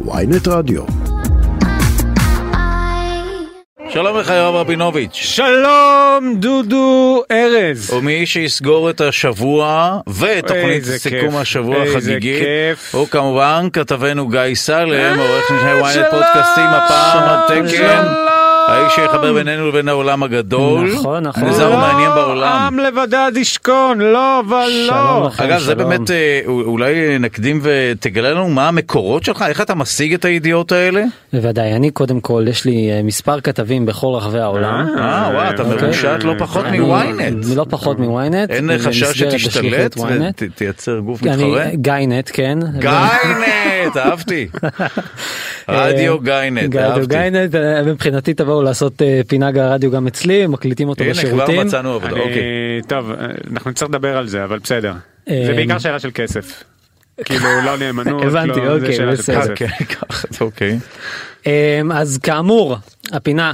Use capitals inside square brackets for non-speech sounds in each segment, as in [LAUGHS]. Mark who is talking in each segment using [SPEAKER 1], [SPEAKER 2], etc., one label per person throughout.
[SPEAKER 1] ויינט רדיו.
[SPEAKER 2] שלום לך יואב רבינוביץ'.
[SPEAKER 3] שלום דודו ארז.
[SPEAKER 2] ומי שיסגור את השבוע ותוכנית סיכום
[SPEAKER 3] כיף,
[SPEAKER 2] השבוע החגיגית. הוא כמובן כתבנו גיא סלם,
[SPEAKER 3] אה,
[SPEAKER 2] עורך משנה ynet
[SPEAKER 3] שלום.
[SPEAKER 2] פודקאסטים הפעם התקן,
[SPEAKER 3] שלום.
[SPEAKER 2] האיש שיחבר בינינו לבין העולם הגדול.
[SPEAKER 4] נכון, נכון.
[SPEAKER 2] זה
[SPEAKER 3] לא,
[SPEAKER 2] מעניין בעולם.
[SPEAKER 3] עם לבדד ישכון, לא.
[SPEAKER 4] שלום לכם.
[SPEAKER 2] אגב זה. באמת אה, אולי נקדים ותגלה לנו מה המקורות שלך איך אתה משיג את הידיעות האלה?
[SPEAKER 4] בוודאי, אני קודם כל, יש לי אה, מספר כתבים בכל רחבי העולם.
[SPEAKER 2] אה וואו אתה
[SPEAKER 3] אוקיי.
[SPEAKER 2] מרושת לא פחות מוויינט.
[SPEAKER 4] לא פחות מוויינט.
[SPEAKER 2] אין חשש שתשתלט. ותייצר גוף
[SPEAKER 4] אני
[SPEAKER 2] מתחרה?
[SPEAKER 4] גיינט, כן.
[SPEAKER 2] גיינט, [LAUGHS] אהבתי. רדיו גיינט,
[SPEAKER 4] רדיו
[SPEAKER 2] אהבתי.
[SPEAKER 4] גיינט, אה, תבואו לעשות אה, פינה רדיו גם אצלי, מקליטים אותו
[SPEAKER 2] הנה כבר
[SPEAKER 4] בשירותים.
[SPEAKER 2] מצאנו עבודה,
[SPEAKER 3] אני-
[SPEAKER 2] אוקיי.
[SPEAKER 3] טוב, אנחנו נצטרך לדבר על זה, אבל בסדר.
[SPEAKER 4] אה,
[SPEAKER 3] זה בעיקר שאלה של כסף. כאילו לא [LAUGHS] נאמנות,
[SPEAKER 4] הבנתי,
[SPEAKER 3] לא, זה
[SPEAKER 4] אוקיי, בסדר.
[SPEAKER 2] אוקיי, [LAUGHS] אוקיי.
[SPEAKER 4] אה, אז כאמור, הפינה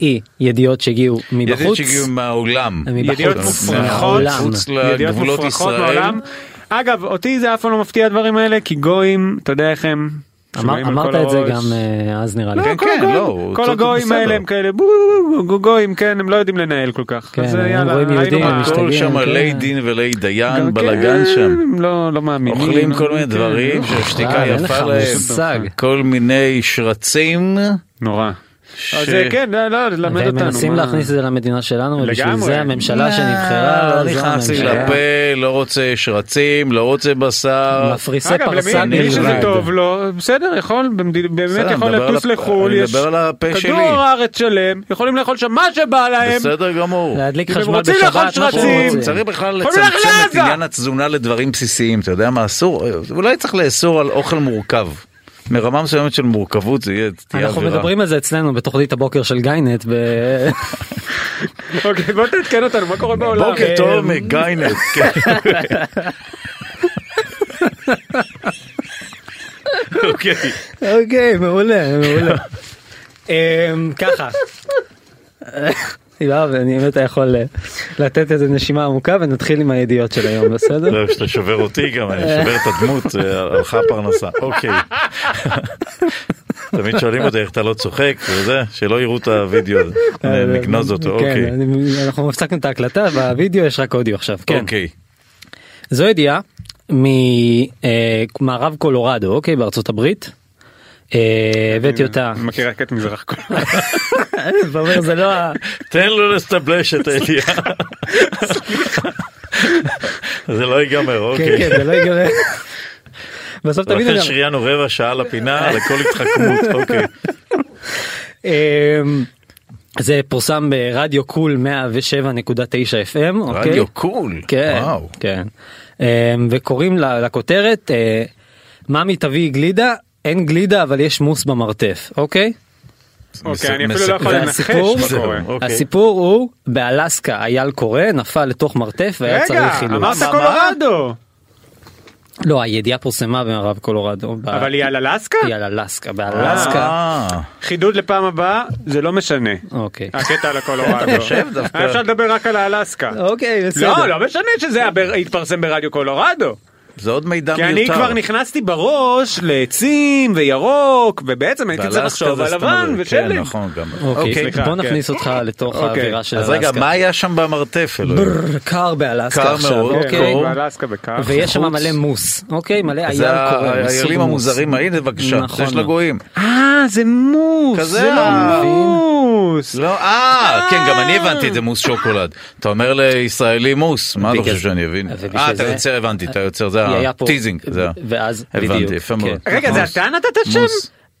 [SPEAKER 4] היא ידיעות שהגיעו מבחוץ.
[SPEAKER 2] ידיעות שהגיעו מהעולם.
[SPEAKER 3] ידיעות מופרכות,
[SPEAKER 4] מהעולם.
[SPEAKER 2] מחוץ
[SPEAKER 3] ידיעות
[SPEAKER 2] לגבולות
[SPEAKER 3] מופרכות
[SPEAKER 2] ישראל.
[SPEAKER 3] מעולם. אגב, אותי זה אף פעם לא מפתיע הדברים האלה, כי גויים, אתה יודע איך הם.
[SPEAKER 4] אמרת את זה. גם אה, אז נראה לי.
[SPEAKER 3] לא,
[SPEAKER 2] כן,
[SPEAKER 3] כל
[SPEAKER 2] כן,
[SPEAKER 3] הגויים-
[SPEAKER 2] לא,
[SPEAKER 3] כל
[SPEAKER 2] צודק,
[SPEAKER 3] הגויים
[SPEAKER 2] בסדר.
[SPEAKER 3] האלה הם כאלה גויים כן הם לא יודעים לנהל כל כך.
[SPEAKER 4] כן,
[SPEAKER 3] אז
[SPEAKER 4] הם
[SPEAKER 3] יאללה,
[SPEAKER 4] רואים יהודים, הם משתגעים.
[SPEAKER 2] הכל שם
[SPEAKER 4] כן.
[SPEAKER 2] לי דין ולי דיין, בלאגן
[SPEAKER 3] כן,
[SPEAKER 2] שם.
[SPEAKER 3] הם לא לא מאמינים.
[SPEAKER 2] אוכלים כל מיני
[SPEAKER 3] כן.
[SPEAKER 2] דברים שהשתיקה
[SPEAKER 4] אה,
[SPEAKER 2] יפה להם. כל מיני שרצים.
[SPEAKER 3] נורא.
[SPEAKER 2] ש-
[SPEAKER 3] אז אה, כן לא לא למד
[SPEAKER 4] והם
[SPEAKER 3] אותנו.
[SPEAKER 4] מנסים
[SPEAKER 3] מה-
[SPEAKER 4] להכניס את זה למדינה שלנו, ובשביל. זה הממשלה שנבחרה,
[SPEAKER 2] לא
[SPEAKER 4] זו
[SPEAKER 2] נכנס לי
[SPEAKER 4] הממשלה.
[SPEAKER 2] לפה, לא רוצה שרצים, לא רוצה בשר.
[SPEAKER 4] מפריסי
[SPEAKER 3] אגב,
[SPEAKER 4] פרסה
[SPEAKER 3] למי מי שזה. טוב לו, בסדר, יכול, במד- באמת
[SPEAKER 2] בסדר,
[SPEAKER 3] יכול לטוס לחו"ל, יש
[SPEAKER 2] מדבר על הפה
[SPEAKER 3] כדור. הארץ שלם, יכולים לאכול שם מה שבא להם,
[SPEAKER 2] בסדר גמור.
[SPEAKER 4] להדליק חשמל
[SPEAKER 3] רוצים לאכול
[SPEAKER 4] בשבת,
[SPEAKER 3] שרצים.
[SPEAKER 2] צריך בכלל לצמצם את. עניין התזונה לדברים בסיסיים, אתה יודע מה אסור? אולי צריך לאסור על אוכל מורכב. מרמה מסוימת של מורכבות זה יהיה, תהיה
[SPEAKER 4] אנחנו
[SPEAKER 2] עבירה.
[SPEAKER 4] מדברים על זה אצלנו בתוכנית הבוקר של גיינט. ב- [LAUGHS]
[SPEAKER 3] אוקיי בוא תעדכן אותנו מה קורה בעולם,
[SPEAKER 2] בוקר
[SPEAKER 4] אה,
[SPEAKER 2] טוב מגיינט. [LAUGHS] כן. אוקיי.
[SPEAKER 4] אוקיי, מעולה, מעולה. אמ, ככה. [LAUGHS] יואב, אני באמת יכול אה, לתת איזה נשימה עמוקה ונתחיל עם הידיעות של היום, [LAUGHS] בסדר?
[SPEAKER 2] לא, כשאתה שובר אותי גם, אני שובר את הדמות, אה, הלכה הפרנסה. אוקיי. תמיד שואלים אותי איך אתה לא צוחק וזה, שלא יראו את הוידאו, [LAUGHS] הזה. נגנוז אותו,
[SPEAKER 4] כן,
[SPEAKER 2] אוקיי.
[SPEAKER 4] אנחנו הפסקנו את ההקלטה, בווידאו יש רק אודיו עכשיו, כן.
[SPEAKER 2] אוקיי.
[SPEAKER 4] זו ידיעה ממערב קולורדו, אוקיי, בארצות הברית. אה, הבאתי אותה.
[SPEAKER 3] אני מכיר רק את מזרח כל [LAUGHS]
[SPEAKER 4] זה לא ה...
[SPEAKER 2] תן לו לסטבלש את הידיעה. זה לא ייגמר,
[SPEAKER 4] כן,
[SPEAKER 2] אוקיי.
[SPEAKER 4] כן, זה לא ייגמר. בסוף תמיד
[SPEAKER 2] לכן. שריינו רבע שעה לפינה לכל התחכמות, אוקיי.
[SPEAKER 4] אמ, זה פורסם ברדיו קול 107.9 FM, אוקיי?
[SPEAKER 2] רדיו קול.
[SPEAKER 4] כן,
[SPEAKER 2] וואו.
[SPEAKER 4] כן. אמ, וקוראים לכותרת אה, ממי תביא גלידה, אין גלידה אבל יש מוס במרתף, אוקיי?
[SPEAKER 3] אוקיי אני אפילו לא יכול לנחש? מה קורה.
[SPEAKER 2] אוקיי.
[SPEAKER 4] הסיפור הוא באלסקה אייל קורא נפל לתוך מרתף והיה
[SPEAKER 3] רגע
[SPEAKER 4] צריך חילוץ.
[SPEAKER 3] אמרת
[SPEAKER 2] מה, מה?
[SPEAKER 3] קולורדו
[SPEAKER 4] לא הידיעה פורסמה במערב קולורדו.
[SPEAKER 3] אבל היא על אלסקה
[SPEAKER 4] היא על אלסקה, באלסקה.
[SPEAKER 2] אה,
[SPEAKER 3] חידוד לפעם הבאה זה לא משנה.
[SPEAKER 4] אוקיי.
[SPEAKER 3] הקטע על [LAUGHS] הקולורדו. אפשר לדבר רק על האלסקה.
[SPEAKER 4] אוקיי, בסדר.
[SPEAKER 3] לא, לא משנה שזה התפרסם ברדיו קולורדו.
[SPEAKER 2] זה עוד מידע
[SPEAKER 3] כי
[SPEAKER 2] מיותר.
[SPEAKER 3] אני כבר נכנסתי בראש לעצים וירוק, ובעצם הייתי צריך לחשוב
[SPEAKER 2] זה
[SPEAKER 3] על לבן. ושלג.
[SPEAKER 2] כן, נכון, גם.
[SPEAKER 4] אוקיי,
[SPEAKER 3] סליחה,
[SPEAKER 4] בוא
[SPEAKER 3] כן.
[SPEAKER 4] נכניס אותך לתוך
[SPEAKER 3] אוקיי.
[SPEAKER 4] האווירה של
[SPEAKER 2] אז
[SPEAKER 4] אלסקה.
[SPEAKER 2] רגע, מה היה שם במרתף?
[SPEAKER 4] ברר, קר באלסקה
[SPEAKER 2] קר
[SPEAKER 4] עכשיו,
[SPEAKER 2] מאוד,
[SPEAKER 4] אוקיי?
[SPEAKER 2] קור.
[SPEAKER 3] כן, באלסקה בכך.
[SPEAKER 4] ויש שם. מלא מוס, אוקיי? מלא
[SPEAKER 2] זה
[SPEAKER 4] אייל קורא, מסוג
[SPEAKER 2] האיילים
[SPEAKER 4] מוס.
[SPEAKER 2] המוזרים, הנה בבקשה,
[SPEAKER 4] נכון.
[SPEAKER 2] זה של הגויים.
[SPEAKER 3] אה, זה מוס. זה לא
[SPEAKER 2] ה-
[SPEAKER 3] מוס.
[SPEAKER 2] לא, אה, כן, גם אני הבנתי את זה מוס שוקולד. אתה אומר לישראלי מוס, מה אתה חושב שאני אבין?
[SPEAKER 4] ובשביל
[SPEAKER 2] אה, אתה יוצר, הבנתי, אתה יוצר, זה הטיזינג.
[SPEAKER 4] ואז,
[SPEAKER 2] הבנתי,
[SPEAKER 4] בדיוק.
[SPEAKER 2] יפה מאוד.
[SPEAKER 4] כן.
[SPEAKER 3] רגע, זה. אתה נתת שם?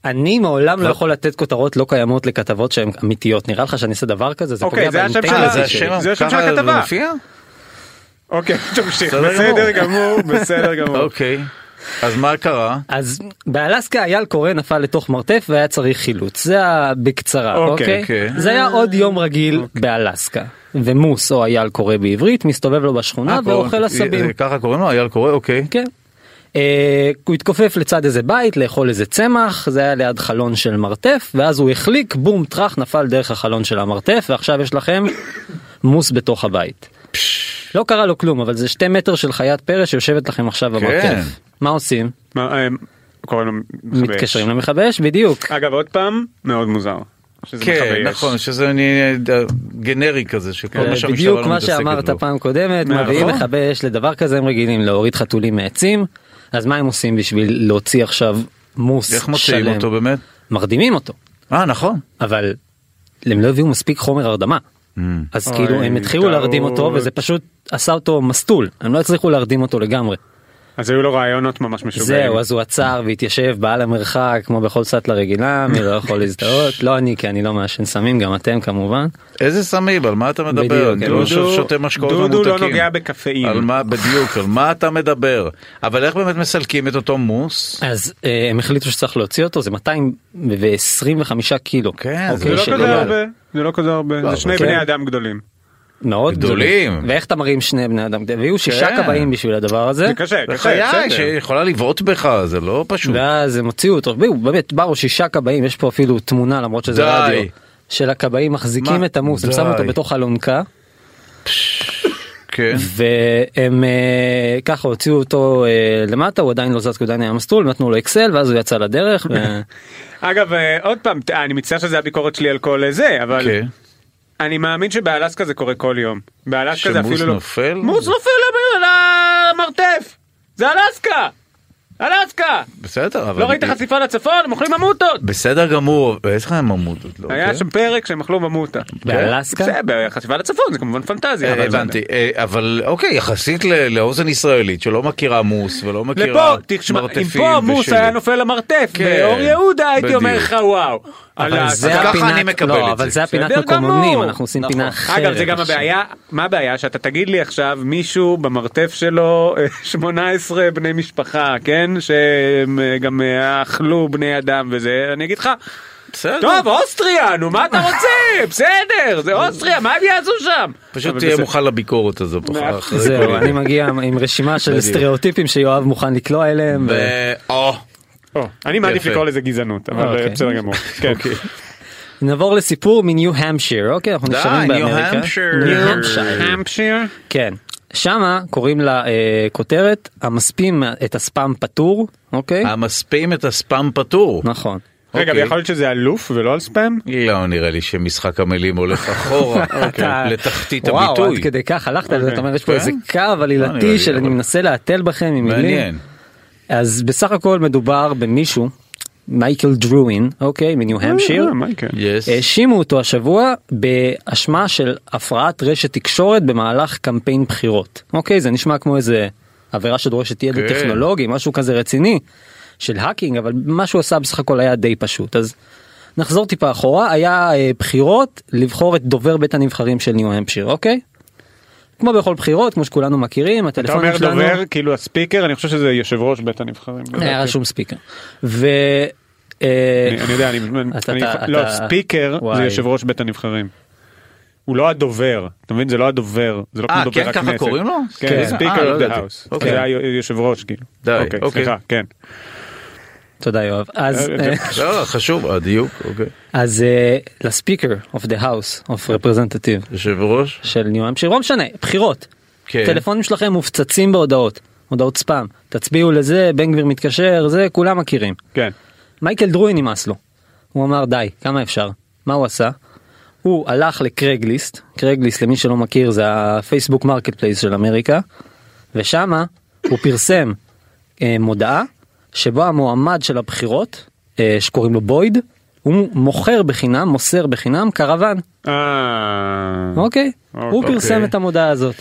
[SPEAKER 4] אני מעולם לא יכול לתת כותרות לא קיימות לכתבות שהן אמיתיות. נראה לך שאני אעשה דבר כזה? זה
[SPEAKER 3] אוקיי,
[SPEAKER 4] פוגע באינטגריטי
[SPEAKER 2] אה, זה
[SPEAKER 3] שלי.
[SPEAKER 2] השם,
[SPEAKER 3] זה השם של הכתבה. אוקיי, [LAUGHS] תמשיך.
[SPEAKER 2] בסדר. גמור,
[SPEAKER 3] בסדר גמור.
[SPEAKER 2] אוקיי. אז מה קרה?
[SPEAKER 4] אז באלסקה אייל קורא נפל לתוך מרתף והיה צריך חילוץ. זה ה- בקצרה,
[SPEAKER 3] אוקיי,
[SPEAKER 4] אוקיי?
[SPEAKER 2] אוקיי.
[SPEAKER 4] זה היה עוד יום רגיל באלסקה. ומוס או אייל קורא בעברית מסתובב לו בשכונה
[SPEAKER 2] אה,
[SPEAKER 4] ואוכל עשבים.
[SPEAKER 2] אה, ככה קוראים לו? אייל קורא? אוקיי.
[SPEAKER 4] כן. אה, הוא התכופף לצד איזה בית לאכול איזה צמח זה היה ליד חלון של מרתף ואז הוא החליק בום טראח נפל דרך החלון של המרתף ועכשיו יש לכם מוס בתוך הבית. לא קרה לו כלום אבל זה שתי מטר של חיית פרא שיושבת לכם עכשיו
[SPEAKER 2] כן.
[SPEAKER 4] במרתף. מה עושים?
[SPEAKER 3] מה, אה, קוראים לו מכבי אש.
[SPEAKER 4] מתקשרים למכבי אש בדיוק.
[SPEAKER 3] אגב עוד פעם מאוד מוזר. שזה
[SPEAKER 2] כן,
[SPEAKER 3] מכבי אש.
[SPEAKER 2] נכון, שזה אני- גנרי כזה, שכל מה שהמשטרה
[SPEAKER 4] אה, בדיוק
[SPEAKER 2] לא
[SPEAKER 4] מה שאמרת
[SPEAKER 2] בו.
[SPEAKER 4] פעם קודמת,
[SPEAKER 3] נכון.
[SPEAKER 4] מביאים מכבי אש לדבר כזה הם רגילים להוריד חתולים מעצים, אז מה הם עושים בשביל להוציא עכשיו מוס
[SPEAKER 2] איך מוציאים
[SPEAKER 4] שלם?
[SPEAKER 2] אותו באמת?
[SPEAKER 4] מרדימים אותו,
[SPEAKER 2] אה, נכון.
[SPEAKER 4] אבל הם לא הביאו מספיק חומר הרדמה. אז
[SPEAKER 3] אוי,
[SPEAKER 4] כאילו הם התחילו להרדים אותו. וזה פשוט עשה אותו מסטול הם לא הצליחו להרדים אותו לגמרי.
[SPEAKER 3] אז היו לו רעיונות ממש משוגעים.
[SPEAKER 4] זהו אז הוא עצר והתיישב בא למרחק כמו בכל סטלה רגילה מי לא יכול להזדהות לא אני כי אני לא מעשן סמים גם אתם כמובן.
[SPEAKER 2] איזה סמים? על מה אתה מדבר?
[SPEAKER 4] בדיוק.
[SPEAKER 2] לא
[SPEAKER 3] דודו-
[SPEAKER 2] שותה משקאות
[SPEAKER 3] דודו
[SPEAKER 2] ממותקים.
[SPEAKER 3] לא נוגע בקפאין.
[SPEAKER 2] על מה בדיוק? על מה אתה מדבר? אבל איך באמת מסלקים את אותו מוס?
[SPEAKER 4] אז אה, הם החליטו שצריך להוציא אותו זה 225 קילו.
[SPEAKER 2] כן, זה
[SPEAKER 3] זה
[SPEAKER 4] אוקיי,
[SPEAKER 3] לא
[SPEAKER 4] של
[SPEAKER 3] כזה
[SPEAKER 4] אייל.
[SPEAKER 3] הרבה. זה לא כזה הרבה.
[SPEAKER 2] לא,
[SPEAKER 3] זה שני
[SPEAKER 4] כן.
[SPEAKER 3] בני אדם גדולים.
[SPEAKER 4] מאוד
[SPEAKER 2] גדולים.
[SPEAKER 4] גדולים. ואיך אתה מרים שני בני אדם והיו שישה
[SPEAKER 2] כן.
[SPEAKER 4] כבאים בשביל הדבר הזה.
[SPEAKER 3] זה קשה, קשה,
[SPEAKER 2] בחיי
[SPEAKER 3] בסדר.
[SPEAKER 2] שיכולה לבעוט בך זה לא פשוט.
[SPEAKER 4] ואז הם הוציאו אותו באמת באו שישה כבאים יש פה אפילו תמונה למרות שזה
[SPEAKER 2] די.
[SPEAKER 4] רדיו של הכבאים מחזיקים
[SPEAKER 2] מה?
[SPEAKER 4] את המוס הם. שמו אותו בתוך אלונקה
[SPEAKER 2] כן.
[SPEAKER 4] והם אה, ככה הוציאו אותו אה, למטה הוא עדיין לא זז כי הוא עדיין היה מסטול נתנו לו אקסל ואז הוא יצא לדרך. ו- [LAUGHS]
[SPEAKER 3] אגב אה, עוד פעם אני מצטער שזה הביקורת שלי על כל זה אבל
[SPEAKER 2] כן.
[SPEAKER 3] אני מאמין שבאלסקה זה קורה כל יום. באלסקה זה
[SPEAKER 2] שמוס
[SPEAKER 3] אפילו לא...
[SPEAKER 2] נופל?
[SPEAKER 3] מוס נופל על המרתף! זה אלסקה! אלסקה!
[SPEAKER 2] בסדר אבל
[SPEAKER 3] לא ראית חשיפה לצפון? הם אוכלים ממוטות!
[SPEAKER 2] בסדר גמור יש לך ממוטות לא?
[SPEAKER 3] היה
[SPEAKER 2] כן?
[SPEAKER 3] שם פרק שהם אכלו ממוטה.
[SPEAKER 4] באלסקה?
[SPEAKER 3] זה בחשיפה לצפון זה כמובן פנטזיה.
[SPEAKER 2] אה,
[SPEAKER 3] אבל זה-
[SPEAKER 2] הבנתי אה, אבל אוקיי יחסית ל- לאוזן ישראלית שלא מכירה מוס ולא מכירה
[SPEAKER 3] לפה, תשמע, אם
[SPEAKER 2] מרתפים
[SPEAKER 3] פה
[SPEAKER 2] ושלג.
[SPEAKER 3] היה נופל למרתף,
[SPEAKER 2] כן,
[SPEAKER 3] באור יהודה הייתי אומר. לך וואו.
[SPEAKER 4] אבל. זה
[SPEAKER 2] ככה
[SPEAKER 4] הפינת,
[SPEAKER 2] אני מקבל
[SPEAKER 4] לא,
[SPEAKER 2] את
[SPEAKER 4] אבל
[SPEAKER 2] זה.
[SPEAKER 4] זה הפינת מקומונים. אנחנו עושים
[SPEAKER 2] נכון.
[SPEAKER 4] פינה אחרת.
[SPEAKER 3] אגב זה גם. הבעיה, מה הבעיה שאתה תגיד לי עכשיו מישהו במרתף שלו אה, [LAUGHS] 18 בני משפחה כן שהם אה, גם אה, אכלו בני אדם וזה אני אגיד לך
[SPEAKER 2] בסדר.
[SPEAKER 3] טוב אוסטריה נו מה אתה רוצה [LAUGHS] בסדר זה אוסטריה מה הם יעשו שם.
[SPEAKER 2] פשוט תהיה
[SPEAKER 3] בסדר.
[SPEAKER 2] מוכן לביקורת הזו.
[SPEAKER 4] זהו אני מגיע עם רשימה של. סטריאוטיפים שיואב מוכן לקלוע אליהם.
[SPEAKER 3] אני מעדיף. לקרוא לזה גזענות אבל
[SPEAKER 4] אוקיי.
[SPEAKER 3] אה, בסדר גמור. [LAUGHS] כן.
[SPEAKER 4] נעבור לסיפור מניו המפשיר אוקיי אנחנו נשארים באמריקה. ניו המפשיר.
[SPEAKER 3] המפשיר.
[SPEAKER 4] כן. שמה קוראים לה אה, כותרת המספים את הספאם פטור אוקיי
[SPEAKER 2] המספים את הספאם פטור.
[SPEAKER 4] נכון.
[SPEAKER 3] רגע
[SPEAKER 2] אוקיי.
[SPEAKER 3] ויכול להיות שזה אלוף ולא על ספאם?
[SPEAKER 2] לא נראה לי שמשחק המילים הולך אחורה [LAUGHS]
[SPEAKER 4] אתה-
[SPEAKER 2] לתחתית
[SPEAKER 4] וואו
[SPEAKER 2] הביטוי.
[SPEAKER 4] עד כדי כך הלכת זה אתה אומר יש פה
[SPEAKER 2] כן.
[SPEAKER 4] איזה קו
[SPEAKER 2] לא, נראה
[SPEAKER 4] עלילתי
[SPEAKER 2] לי,
[SPEAKER 4] של אני
[SPEAKER 2] אבל-
[SPEAKER 4] מנסה להתל בכם עם מילים. אז בסך הכל מדובר במישהו מייקל דרווין אוקיי מניו המפשיר.
[SPEAKER 3] אה, מייקל.
[SPEAKER 2] Yes.
[SPEAKER 4] האשימו אותו השבוע באשמה של הפרעת רשת תקשורת במהלך קמפיין בחירות. אוקיי זה נשמע כמו איזה עבירה שדורשת ידע
[SPEAKER 2] כן.
[SPEAKER 4] טכנולוגי משהו כזה רציני של hacking אבל מה שהוא עשה בסך הכל היה די פשוט אז נחזור טיפה אחורה היה אה, בחירות לבחור את דובר בית הנבחרים של ניו המפשיר אוקיי. כמו בכל בחירות כמו שכולנו מכירים
[SPEAKER 3] אתה
[SPEAKER 4] הטלפונים
[SPEAKER 3] אומר
[SPEAKER 4] שלנו
[SPEAKER 3] דובר כאילו ה speaker אני חושב שזה יושב ראש בית הנבחרים.
[SPEAKER 4] היה רשום ספיקר. ו... אה,
[SPEAKER 3] אני אני יודע, אני,
[SPEAKER 4] אתה-
[SPEAKER 3] אני,
[SPEAKER 4] אתה-
[SPEAKER 3] לא,
[SPEAKER 4] אתה-
[SPEAKER 3] speaker זה. יושב ראש בית הנבחרים. הוא לא הדובר, אתה מבין? זה לא הדובר, זה לא כמו
[SPEAKER 2] אה,
[SPEAKER 3] דובר
[SPEAKER 2] כן,
[SPEAKER 3] הכנסת.
[SPEAKER 2] ככה קוראים לו?
[SPEAKER 3] כן,
[SPEAKER 4] כן.
[SPEAKER 2] אה,
[SPEAKER 3] speaker
[SPEAKER 2] of
[SPEAKER 3] the.
[SPEAKER 2] house.
[SPEAKER 3] זה היה יושב ראש כאילו.
[SPEAKER 2] די,
[SPEAKER 3] אוקיי,
[SPEAKER 2] אוקיי.
[SPEAKER 3] סליחה, כן.
[SPEAKER 4] תודה יואב. אז
[SPEAKER 3] אה,
[SPEAKER 4] אה,
[SPEAKER 2] לא, לא, חשוב, הדיוק, אוקיי.
[SPEAKER 4] אז אה, ל speaker of the house of representative
[SPEAKER 2] יושב ראש?
[SPEAKER 4] של ניו המפשיר לא משנה בחירות.
[SPEAKER 2] כן.
[SPEAKER 4] טלפונים שלכם מופצצים בהודעות הודעות ספאם תצביעו לזה בן גביר מתקשר זה כולם מכירים.
[SPEAKER 3] כן.
[SPEAKER 4] מייקל דרוי נמאס לו. הוא אמר די כמה אפשר מה הוא עשה. הוא הלך ל Craigslist Craigslist למי שלא מכיר זה הפייסבוק Marketplace של אמריקה ושמה הוא פרסם אה, מודעה שבו המועמד של הבחירות אה, שקוראים לו בויד הוא מוכר בחינם מוסר בחינם קרוון.
[SPEAKER 3] אה...
[SPEAKER 4] אוקיי? הוא
[SPEAKER 3] אוקיי.
[SPEAKER 4] פרסם את המודעה הזאת.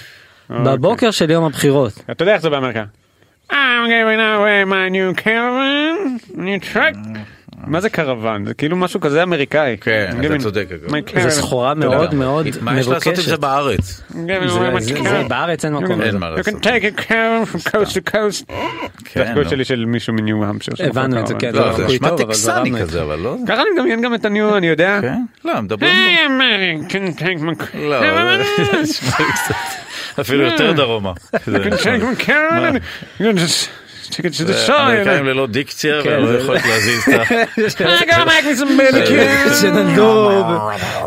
[SPEAKER 4] בבוקר של יום הבחירות.
[SPEAKER 3] אתה יודע איך זה באמריקה. I'm giving away my new caravan, new truck. מה זה קרוון? זה כאילו משהו כזה אמריקאי.
[SPEAKER 2] כן, אתה צודק,
[SPEAKER 4] זו
[SPEAKER 3] caravan.
[SPEAKER 4] סחורה מאוד מאוד
[SPEAKER 2] מה יש לעשות עם זה
[SPEAKER 4] מבוקשת.
[SPEAKER 2] בארץ?
[SPEAKER 4] זה- זה-
[SPEAKER 3] caravan.
[SPEAKER 4] זה בארץ אין מקום.
[SPEAKER 2] אין מה
[SPEAKER 3] You
[SPEAKER 2] לעשות.
[SPEAKER 3] can take a caravan from coast to coast.
[SPEAKER 2] כן,
[SPEAKER 3] זה הקול
[SPEAKER 2] לא.
[SPEAKER 3] שלי של מישהו מניו המפשיר.
[SPEAKER 4] הבנו את זה, כן.
[SPEAKER 2] לא,
[SPEAKER 4] זה
[SPEAKER 2] זה נשמע טקסני כזה, אבל לא...
[SPEAKER 3] ככה אני מדמיין גם את הניו, אני יודע.
[SPEAKER 2] כן? לא, מדברים... לא, זה. [LAUGHS] אפילו יותר דרומה.
[SPEAKER 3] שזה
[SPEAKER 2] זה
[SPEAKER 3] שוי.
[SPEAKER 2] אמריקאים ללא דיקציה
[SPEAKER 4] כן,
[SPEAKER 2] ולא יכולת להזיז את ה... [LAUGHS]
[SPEAKER 4] שנולדו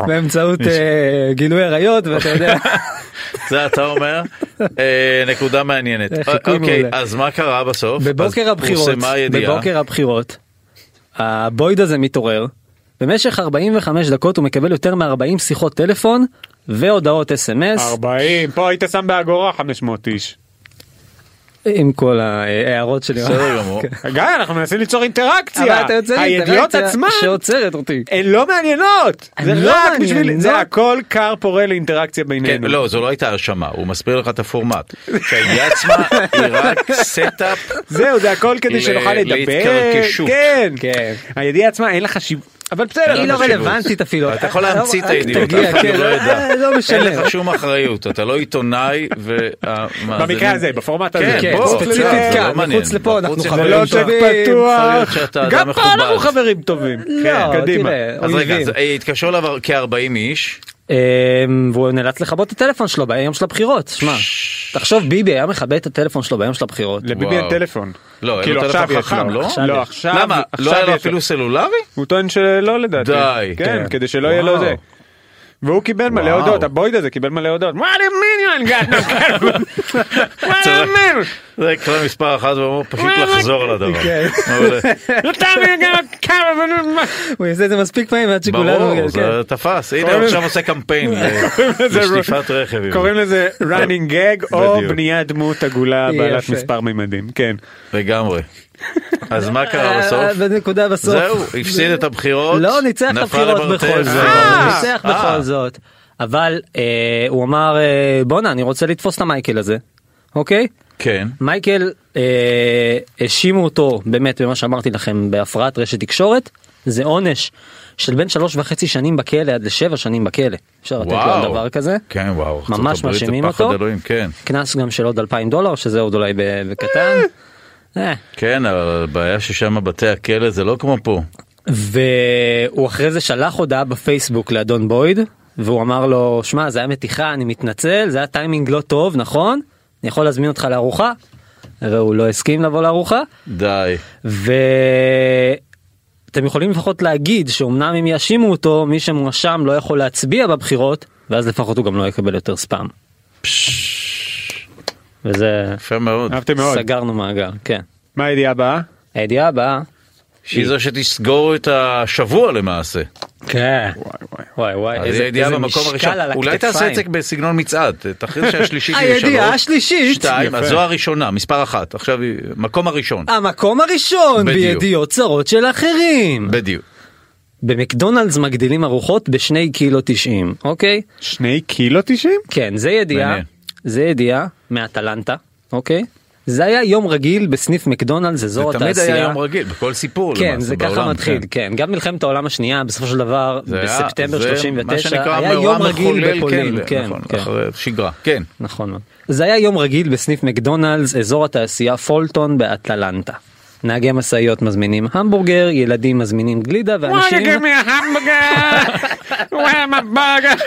[SPEAKER 4] באמצעות אה, גילוי עריות ואתה יודע [LAUGHS]
[SPEAKER 2] זה אתה אומר? אה, נקודה מעניינת. אוקיי. אז מה קרה בסוף?
[SPEAKER 4] בבוקר הבחירות. בבוקר הבחירות, הבויד הזה מתעורר, במשך 45 דקות הוא מקבל יותר מ-40 שיחות טלפון והודעות אס.אם.אס
[SPEAKER 3] 40, פה היית שם באגורה 500 איש.
[SPEAKER 4] עם כל ההערות שלי.
[SPEAKER 2] בסדר גמור. [LAUGHS]
[SPEAKER 3] גיא, אנחנו מנסים ליצור
[SPEAKER 4] אבל
[SPEAKER 3] אינטראקציה.
[SPEAKER 4] אתה יוצא לי
[SPEAKER 3] הידיעות
[SPEAKER 4] אינטראקציה
[SPEAKER 3] עצמן
[SPEAKER 4] שעוצרת אותי.
[SPEAKER 3] הן לא מעניינות. זה
[SPEAKER 4] לא
[SPEAKER 3] רק בשביל,
[SPEAKER 4] מעניינות.
[SPEAKER 3] זה הכל כר פורה לאינטראקציה
[SPEAKER 2] כן,
[SPEAKER 3] בינינו.
[SPEAKER 2] לא, זו לא הייתה הרשמה, הוא מסביר לך את הפורמט. שהידיעה עצמה היא רק setup.
[SPEAKER 3] זהו, זה הכל כדי שנוכל לדבר.
[SPEAKER 2] להתקשקשות.
[SPEAKER 3] כן.
[SPEAKER 4] כן.
[SPEAKER 3] הידיעה עצמה אין לה חשיבות. אבל בסדר.
[SPEAKER 4] היא
[SPEAKER 2] אין
[SPEAKER 4] לא. רלוונטית אפילו.
[SPEAKER 2] אתה יכול להמציא את הידיעות, אף אחד
[SPEAKER 4] כן,
[SPEAKER 2] לא ידע.
[SPEAKER 4] אה, לא
[SPEAKER 2] אין
[SPEAKER 4] משנה.
[SPEAKER 2] לך שום אחריות, אתה לא עיתונאי.
[SPEAKER 3] במקרה הזה, בפורמט הזה.
[SPEAKER 2] כן,
[SPEAKER 4] כן,
[SPEAKER 2] בוא,
[SPEAKER 4] ספציפית כאן,
[SPEAKER 2] לא.
[SPEAKER 4] מחוץ לפה אנחנו חברים
[SPEAKER 3] לא
[SPEAKER 4] טובים.
[SPEAKER 3] גם פה אנחנו. חברים טובים.
[SPEAKER 4] לא,
[SPEAKER 3] קדימה.
[SPEAKER 4] תראה,
[SPEAKER 2] אז רגע, אה, התקשרו אליו כ-40 איש.
[SPEAKER 4] אמ, והוא נאלץ לכבות את הטלפון שלו ביום של הבחירות. שמע, תחשוב ביבי היה מכבה את הטלפון שלו ביום של הבחירות.
[SPEAKER 3] לביבי אין. טלפון.
[SPEAKER 2] לא, אין
[SPEAKER 3] כאילו,
[SPEAKER 2] לו
[SPEAKER 3] עכשיו
[SPEAKER 2] טלפון
[SPEAKER 3] יש
[SPEAKER 2] חכם,
[SPEAKER 3] לו.
[SPEAKER 2] לא?
[SPEAKER 3] לא, עכשיו.
[SPEAKER 2] למה?
[SPEAKER 3] עכשיו
[SPEAKER 2] לא היה לו אפילו סלולרי?
[SPEAKER 3] הוא טוען שלא לדעתי.
[SPEAKER 2] די.
[SPEAKER 3] כן,
[SPEAKER 4] כן.
[SPEAKER 3] כדי שלא יהיה לו. זה. והוא קיבל מלא. הודעות, הבויד הזה קיבל מלא הודעות. What mean you ain't got no carbon? What you mean?
[SPEAKER 2] זה כלל מספר אחת והוא אמור פשוט לחזור על הדבר.
[SPEAKER 4] כן. הוא יעשה את זה מספיק פעמים עד שכולנו...
[SPEAKER 2] ברור,
[SPEAKER 4] כן.
[SPEAKER 2] זה תפס. הנה הוא עכשיו עושה קמפיין [LAUGHS] לשטיפת רכב.
[SPEAKER 3] קוראים לזה running gag או. בניית דמות עגולה בעלת. מספר מימדים. כן.
[SPEAKER 2] לגמרי. אז מה קרה
[SPEAKER 4] אה,
[SPEAKER 2] בסוף?
[SPEAKER 4] בנקודה בסוף.
[SPEAKER 2] זהו, הפסיד את הבחירות.
[SPEAKER 4] לא, ניצח את הבחירות. בכל זאת.
[SPEAKER 3] אה,
[SPEAKER 4] ניצח
[SPEAKER 2] אה.
[SPEAKER 4] בכל זאת. אבל אה, הוא אמר אה, בואנה אני רוצה לתפוס את המייקל הזה. אוקיי?
[SPEAKER 2] כן.
[SPEAKER 4] מייקל אה, האשימו אותו באמת במה שאמרתי לכם בהפרעת רשת תקשורת זה עונש של בין שלוש וחצי שנים בכלא עד לשבע שנים בכלא אפשר לתת לו על. דבר כזה
[SPEAKER 2] כן, וואו.
[SPEAKER 4] ממש מאשימים אותו.
[SPEAKER 2] כן.
[SPEAKER 4] קנס גם של עוד אלפיים דולר שזה עוד אולי בקטן.
[SPEAKER 2] כן, אבל הבעיה ששם בתי הכלא זה לא כמו פה.
[SPEAKER 4] והוא אחרי זה שלח הודעה בפייסבוק לאדון בויד והוא אמר לו שמע זה היה מתיחה אני מתנצל זה היה טיימינג לא טוב נכון אני יכול להזמין אותך לארוחה. והוא לא הסכים לבוא לארוחה
[SPEAKER 2] די.
[SPEAKER 4] ואתם יכולים לפחות להגיד שאומנם אם יאשימו אותו מי שמואשם לא יכול להצביע בבחירות ואז לפחות הוא גם לא יקבל יותר ספאם. וזה
[SPEAKER 2] יפה מאוד.
[SPEAKER 3] אהבתי מאוד.
[SPEAKER 4] סגרנו מעגל כן.
[SPEAKER 3] מה הידיעה הבאה?
[SPEAKER 4] הידיעה הבאה.
[SPEAKER 2] שהיא זו שתסגור את השבוע למעשה.
[SPEAKER 4] כן.
[SPEAKER 3] וואי וואי.
[SPEAKER 4] וואי וואי
[SPEAKER 2] אז
[SPEAKER 4] איזה
[SPEAKER 2] הידיעה
[SPEAKER 4] איזה
[SPEAKER 2] במקום
[SPEAKER 4] משקל
[SPEAKER 2] הראשון. אולי תעשה את זה. בסגנון מצעד. תכריז שהשלישית היא
[SPEAKER 4] הידיעה
[SPEAKER 2] שלוש.
[SPEAKER 4] השלישית.
[SPEAKER 2] שתיים. אז זו הראשונה, מספר אחת. עכשיו היא- מקום הראשון.
[SPEAKER 4] המקום הראשון. בידיעות צרות של אחרים.
[SPEAKER 2] בדיוק.
[SPEAKER 4] במקדונלדס מגדילים ארוחות בשני קילו תשעים, אוקיי?
[SPEAKER 3] שני קילו תשעים?
[SPEAKER 4] כן, זה ידיעה. זה ידיעה מאטלנטה, אוקיי? זה היה יום רגיל בסניף מקדונלדס,
[SPEAKER 2] זה
[SPEAKER 4] אזור
[SPEAKER 2] תמיד
[SPEAKER 4] התעשייה.
[SPEAKER 2] היה יום רגיל, בכל סיפור
[SPEAKER 4] כן,
[SPEAKER 2] למעשה
[SPEAKER 4] זה ככה
[SPEAKER 2] בעולם,
[SPEAKER 4] מתחיל,
[SPEAKER 2] כן.
[SPEAKER 4] כן. גם מלחמת העולם השנייה, בסופו של דבר,
[SPEAKER 2] זה היה-
[SPEAKER 4] בספטמבר
[SPEAKER 2] זה מה
[SPEAKER 4] 39,
[SPEAKER 2] שנקרא
[SPEAKER 4] היה יום רגיל
[SPEAKER 2] מחולל,
[SPEAKER 4] בפולין, כן,
[SPEAKER 2] נכון,
[SPEAKER 4] כן.
[SPEAKER 2] אחרי שגרה, כן.
[SPEAKER 4] נכון. זה היה יום רגיל בסניף מקדונלדס, אזור התעשייה פולטון באטלנטה. נהגי משאיות מזמינים המבורגר, ילדים מזמינים גלידה ואנשים...
[SPEAKER 3] give me a hamburger? Where my burger?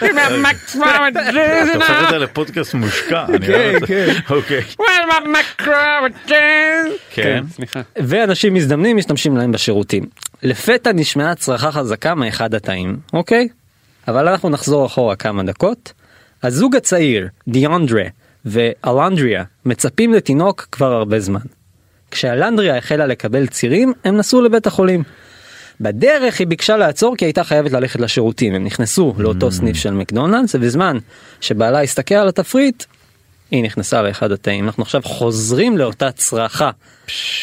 [SPEAKER 3] Give me a [LAUGHS] McFlurry
[SPEAKER 2] אתה הופך את. זה לפודקאסט מושקע. אני
[SPEAKER 4] כן,
[SPEAKER 2] אוהב את זה.
[SPEAKER 4] כן.
[SPEAKER 2] אוקיי.
[SPEAKER 3] Where my McFlurry cheese?
[SPEAKER 2] כן.
[SPEAKER 3] סליחה.
[SPEAKER 4] ואנשים מזדמנים משתמשים להם בשירותים. לפתע נשמעה צרחה חזקה מאחד התאים, אוקיי? אבל אנחנו נחזור אחורה כמה דקות. הזוג הצעיר, דיאנדרה ואלנדריה, מצפים לתינוק כבר הרבה זמן. כשאלנדריה החלה לקבל צירים, הם נסעו לבית החולים. בדרך היא ביקשה לעצור כי הייתה חייבת ללכת לשירותים. הם נכנסו לאותו סניף של מקדונלדס, ובזמן שבעלה הסתכל על התפריט, היא נכנסה לאחד התאים. אנחנו עכשיו חוזרים לאותה צרחה.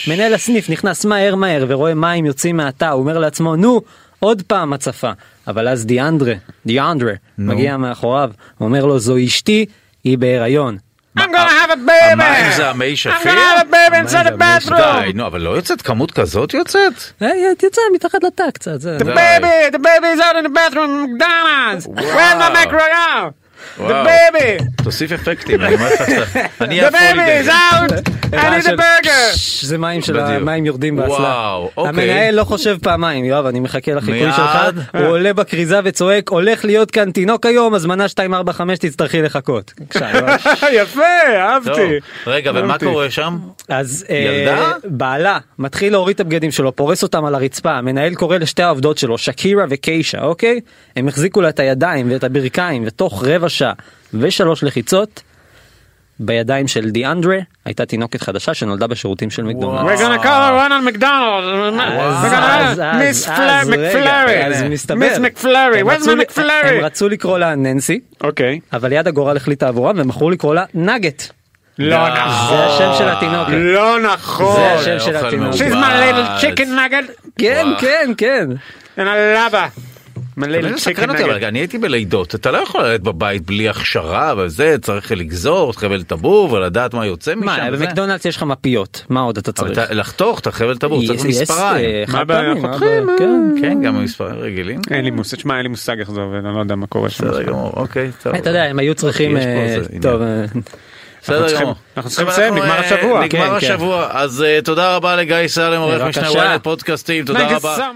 [SPEAKER 4] מנהל הסניף נכנס מהר מהר ורואה מים יוצאים מהתא, הוא אומר לעצמו, נו, עוד פעם הצפה. אבל אז דיאנדרה, דיאנדרה, מגיע מאחוריו, אומר לו, זו אשתי, היא בהיריון.
[SPEAKER 3] I'm gonna have a baby!
[SPEAKER 2] המים זה המי
[SPEAKER 3] I'm
[SPEAKER 2] שפיר?
[SPEAKER 3] gonna have a baby inside the
[SPEAKER 2] די,
[SPEAKER 3] bathroom!
[SPEAKER 2] נו, אבל לא יוצאת כמות כזאת יוצאת?
[SPEAKER 4] אה, יצא מתחת לתא קצת, זה...
[SPEAKER 3] The baby! The baby is out in the bathroom McDonald's! Where's my macro The baby!
[SPEAKER 2] תוסיף אפקטים, אני אומר לך
[SPEAKER 3] The baby is out אני burger.
[SPEAKER 4] פש, זה מים של. המים יורדים באסלה.
[SPEAKER 2] אוקיי.
[SPEAKER 4] המנהל לא חושב פעמיים, יואב, אני מחכה לחיקוי. שלך. הוא עולה בכריזה וצועק, הולך להיות כאן תינוק היום, הזמנה 245 תצטרכי לחכות. [LAUGHS]
[SPEAKER 3] יפה, אהבתי.
[SPEAKER 2] רגע, ומה. קורה שם?
[SPEAKER 4] אז אה? בעלה מתחיל להוריד את הבגדים שלו, פורס אותם על הרצפה, המנהל קורא לשתי העובדות שלו, שקירה וקיישה, אוקיי? הם החזיקו לה את הידיים ואת הברכיים, ותוך רבע שעה ושלוש לחיצות, בידיים של דיאנדרה הייתה תינוקת חדשה שנולדה בשירותים של
[SPEAKER 3] We're
[SPEAKER 4] מקדונלדס.
[SPEAKER 3] gonna call Ronald McDonald.
[SPEAKER 4] אז-
[SPEAKER 3] We're gonna-
[SPEAKER 4] אז- אז-
[SPEAKER 3] מיס מקפלרי. מיס מקפלרי.
[SPEAKER 4] הם
[SPEAKER 3] Where's
[SPEAKER 4] רצו לקרוא לה ננסי,
[SPEAKER 3] אוקיי.
[SPEAKER 4] אבל יד הגורל החליטה עבורם והם בחרו לקרוא לה נגט.
[SPEAKER 3] לא. נכון.
[SPEAKER 4] זה השם של התינוקת.
[SPEAKER 3] לא נכון.
[SPEAKER 4] זה השם של
[SPEAKER 2] אוכל
[SPEAKER 4] התינוק.
[SPEAKER 3] She's my little chicken nugget
[SPEAKER 4] כן. כן, כן.
[SPEAKER 3] and I love her.
[SPEAKER 2] אבל
[SPEAKER 3] nugget.
[SPEAKER 2] רגע, אני הייתי בלידות, אתה לא יכול ללדת בבית בלי הכשרה וזה, צריך לגזור חבל טבור ולדעת מה יוצא משם.
[SPEAKER 4] מה. במקדונלדס יש לך מפיות, מה עוד אתה צריך?
[SPEAKER 2] אתה- לחתוך את החבל טבור, צריך
[SPEAKER 4] יש,
[SPEAKER 2] מספריים.
[SPEAKER 4] אה,
[SPEAKER 3] מה הבעיה? חותכים,
[SPEAKER 4] הבעיה? כן.
[SPEAKER 2] כן, גם מספריים רגילים.
[SPEAKER 3] אין לי מושג, תשמע, אין לי מושג איך זה עובד, אני לא יודע מה קורה שם.
[SPEAKER 2] בסדר גמור, אוקיי, טוב.
[SPEAKER 4] אתה יודע, הם היו צריכים... אה. טוב, אה,
[SPEAKER 2] בסדר גמור.
[SPEAKER 3] אנחנו צריכים לסיים, נגמר
[SPEAKER 2] אה,
[SPEAKER 3] השבוע.
[SPEAKER 2] נגמר
[SPEAKER 4] כן, כן.
[SPEAKER 2] השבוע, אז אה, תודה רבה לגיא סלם, עורך משנה ynet פודקאסטים, תודה רבה.